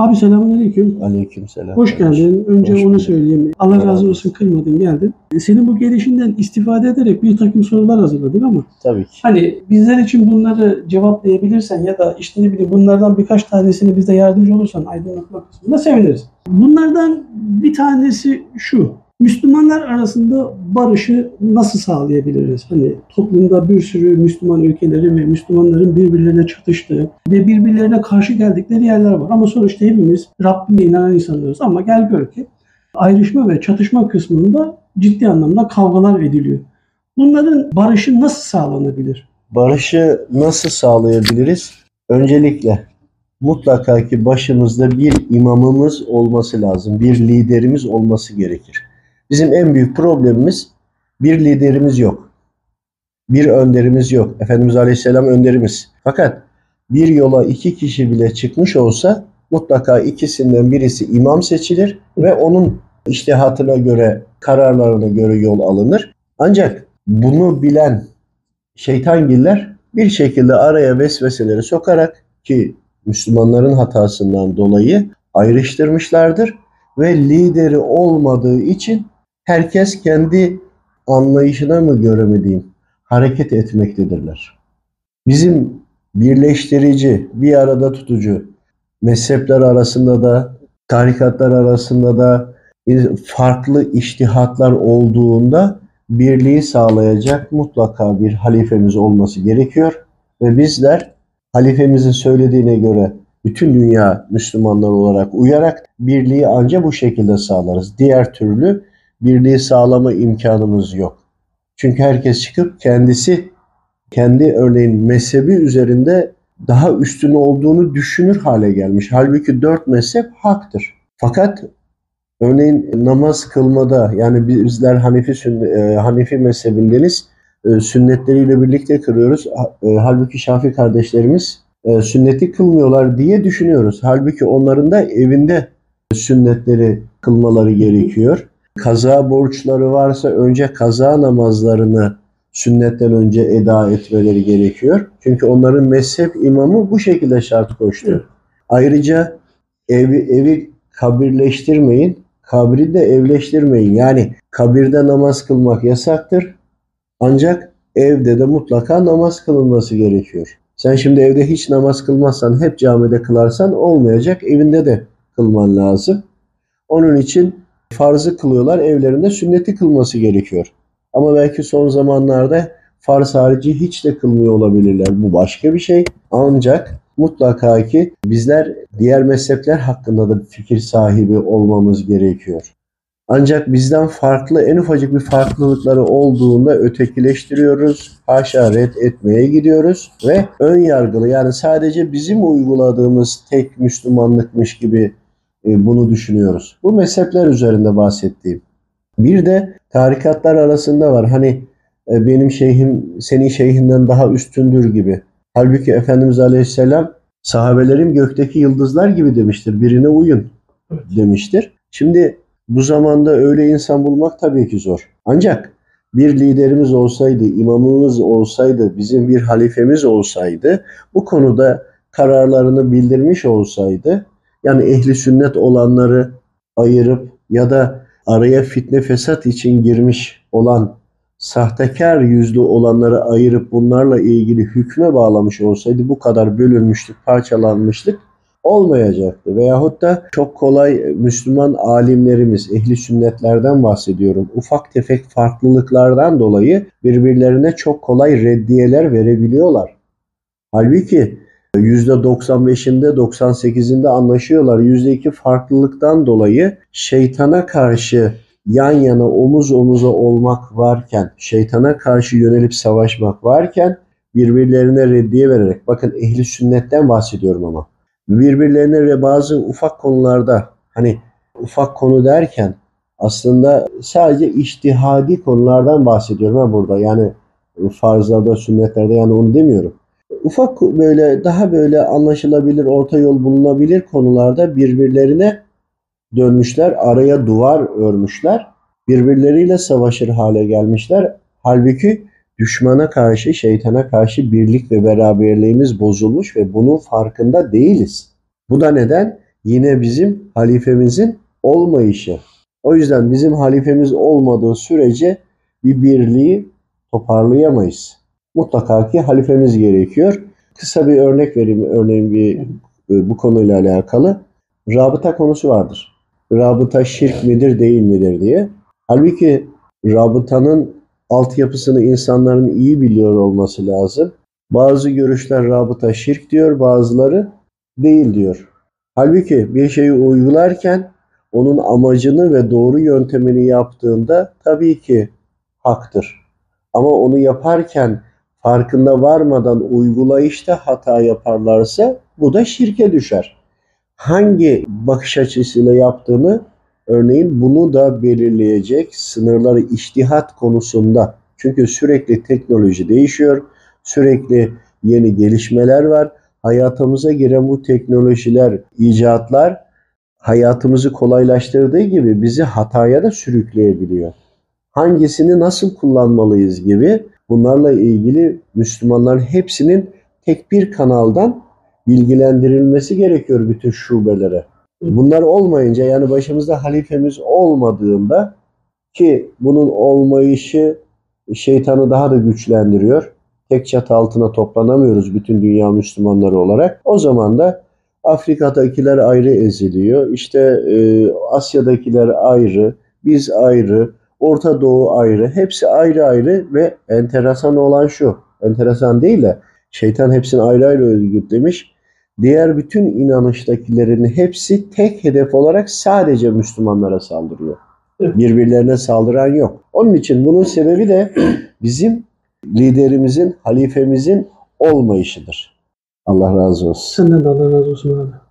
Abi selamünaleyküm. Aleykümselam. Hoş geldin. Önce Hoş onu bulduk. söyleyeyim. Allah razı Beraber. olsun kırmadın geldin. Senin bu gelişinden istifade ederek bir takım sorular hazırladık ama Tabii ki. hani bizler için bunları cevaplayabilirsen ya da işte ne bileyim bunlardan birkaç tanesini bize yardımcı olursan aydınlatma kısmında seviniriz. Bunlardan bir tanesi şu. Müslümanlar arasında barışı nasıl sağlayabiliriz? Hani toplumda bir sürü Müslüman ülkeleri ve Müslümanların birbirlerine çatıştığı ve birbirlerine karşı geldikleri yerler var. Ama sonuçta hepimiz Rabbime inanan insanlarız. Ama gel gör ki ayrışma ve çatışma kısmında ciddi anlamda kavgalar ediliyor. Bunların barışı nasıl sağlanabilir? Barışı nasıl sağlayabiliriz? Öncelikle mutlaka ki başımızda bir imamımız olması lazım. Bir liderimiz olması gerekir. Bizim en büyük problemimiz bir liderimiz yok. Bir önderimiz yok. Efendimiz Aleyhisselam önderimiz. Fakat bir yola iki kişi bile çıkmış olsa mutlaka ikisinden birisi imam seçilir ve onun iştihatına göre, kararlarına göre yol alınır. Ancak bunu bilen şeytangiller bir şekilde araya vesveseleri sokarak ki Müslümanların hatasından dolayı ayrıştırmışlardır ve lideri olmadığı için herkes kendi anlayışına mı göre mi diyeyim hareket etmektedirler. Bizim birleştirici, bir arada tutucu mezhepler arasında da, tarikatlar arasında da farklı iştihatlar olduğunda birliği sağlayacak mutlaka bir halifemiz olması gerekiyor. Ve bizler halifemizin söylediğine göre bütün dünya Müslümanlar olarak uyarak birliği ancak bu şekilde sağlarız. Diğer türlü birliği sağlama imkanımız yok. Çünkü herkes çıkıp kendisi kendi örneğin mezhebi üzerinde daha üstün olduğunu düşünür hale gelmiş. Halbuki dört mezhep haktır. Fakat örneğin namaz kılmada yani bizler Hanefi, sünne, e, Hanefi mezhebindeniz e, sünnetleriyle birlikte kırıyoruz. E, halbuki Şafi kardeşlerimiz sünneti kılmıyorlar diye düşünüyoruz. Halbuki onların da evinde sünnetleri kılmaları gerekiyor. Kaza borçları varsa önce kaza namazlarını sünnetten önce eda etmeleri gerekiyor. Çünkü onların mezhep imamı bu şekilde şart koştu. Ayrıca evi, evi kabirleştirmeyin, kabri de evleştirmeyin. Yani kabirde namaz kılmak yasaktır. Ancak evde de mutlaka namaz kılınması gerekiyor. Sen şimdi evde hiç namaz kılmazsan, hep camide kılarsan olmayacak. Evinde de kılman lazım. Onun için farzı kılıyorlar, evlerinde sünneti kılması gerekiyor. Ama belki son zamanlarda farz harici hiç de kılmıyor olabilirler. Bu başka bir şey. Ancak mutlaka ki bizler diğer mezhepler hakkında da fikir sahibi olmamız gerekiyor. Ancak bizden farklı, en ufacık bir farklılıkları olduğunda ötekileştiriyoruz, haşa red etmeye gidiyoruz ve ön yargılı yani sadece bizim uyguladığımız tek Müslümanlıkmış gibi bunu düşünüyoruz. Bu mezhepler üzerinde bahsettiğim. Bir de tarikatlar arasında var. Hani e, benim şeyhim senin şeyhinden daha üstündür gibi. Halbuki Efendimiz Aleyhisselam sahabelerim gökteki yıldızlar gibi demiştir. Birine uyun demiştir. Şimdi bu zamanda öyle insan bulmak tabii ki zor. Ancak bir liderimiz olsaydı, imamımız olsaydı, bizim bir halifemiz olsaydı, bu konuda kararlarını bildirmiş olsaydı, yani ehli sünnet olanları ayırıp ya da araya fitne fesat için girmiş olan sahtekar yüzlü olanları ayırıp bunlarla ilgili hükme bağlamış olsaydı bu kadar bölünmüşlük, parçalanmışlık olmayacaktı. Veyahut da çok kolay Müslüman alimlerimiz, ehli sünnetlerden bahsediyorum. Ufak tefek farklılıklardan dolayı birbirlerine çok kolay reddiyeler verebiliyorlar. Halbuki %95'inde 98'inde anlaşıyorlar. %2 farklılıktan dolayı şeytana karşı yan yana omuz omuza olmak varken, şeytana karşı yönelip savaşmak varken birbirlerine reddiye vererek, bakın ehli sünnetten bahsediyorum ama, birbirlerine bazı ufak konularda, hani ufak konu derken aslında sadece iştihadi konulardan bahsediyorum ha burada. Yani farzlarda, sünnetlerde yani onu demiyorum. Ufak böyle daha böyle anlaşılabilir, orta yol bulunabilir konularda birbirlerine dönmüşler, araya duvar örmüşler, birbirleriyle savaşır hale gelmişler. Halbuki düşmana karşı, şeytana karşı birlik ve beraberliğimiz bozulmuş ve bunun farkında değiliz. Bu da neden? yine bizim halifemizin olmayışı. O yüzden bizim halifemiz olmadığı sürece bir birliği toparlayamayız. Mutlaka ki halifemiz gerekiyor. Kısa bir örnek vereyim. Örneğin bir e, bu konuyla alakalı. Rabıta konusu vardır. Rabıta şirk midir değil midir diye. Halbuki rabıtanın altyapısını insanların iyi biliyor olması lazım. Bazı görüşler rabıta şirk diyor, bazıları değil diyor. Halbuki bir şeyi uygularken onun amacını ve doğru yöntemini yaptığında tabii ki haktır. Ama onu yaparken farkında varmadan uygulayışta hata yaparlarsa bu da şirke düşer. Hangi bakış açısıyla yaptığını örneğin bunu da belirleyecek sınırları iştihat konusunda. Çünkü sürekli teknoloji değişiyor, sürekli yeni gelişmeler var. Hayatımıza giren bu teknolojiler, icatlar hayatımızı kolaylaştırdığı gibi bizi hataya da sürükleyebiliyor. Hangisini nasıl kullanmalıyız gibi bunlarla ilgili Müslümanların hepsinin tek bir kanaldan bilgilendirilmesi gerekiyor bütün şubelere. Bunlar olmayınca yani başımızda halifemiz olmadığında ki bunun olmayışı şeytanı daha da güçlendiriyor. Tek çatı altına toplanamıyoruz bütün dünya Müslümanları olarak. O zaman da Afrika'dakiler ayrı eziliyor. İşte e, Asya'dakiler ayrı, biz ayrı, Orta Doğu ayrı. Hepsi ayrı ayrı ve enteresan olan şu. Enteresan değil de şeytan hepsini ayrı ayrı örgütlemiş. Diğer bütün inanıştakilerin hepsi tek hedef olarak sadece Müslümanlara saldırıyor. Birbirlerine saldıran yok. Onun için bunun sebebi de bizim liderimizin, halifemizin olmayışıdır. Allah razı olsun. Senden de Allah razı olsun abi.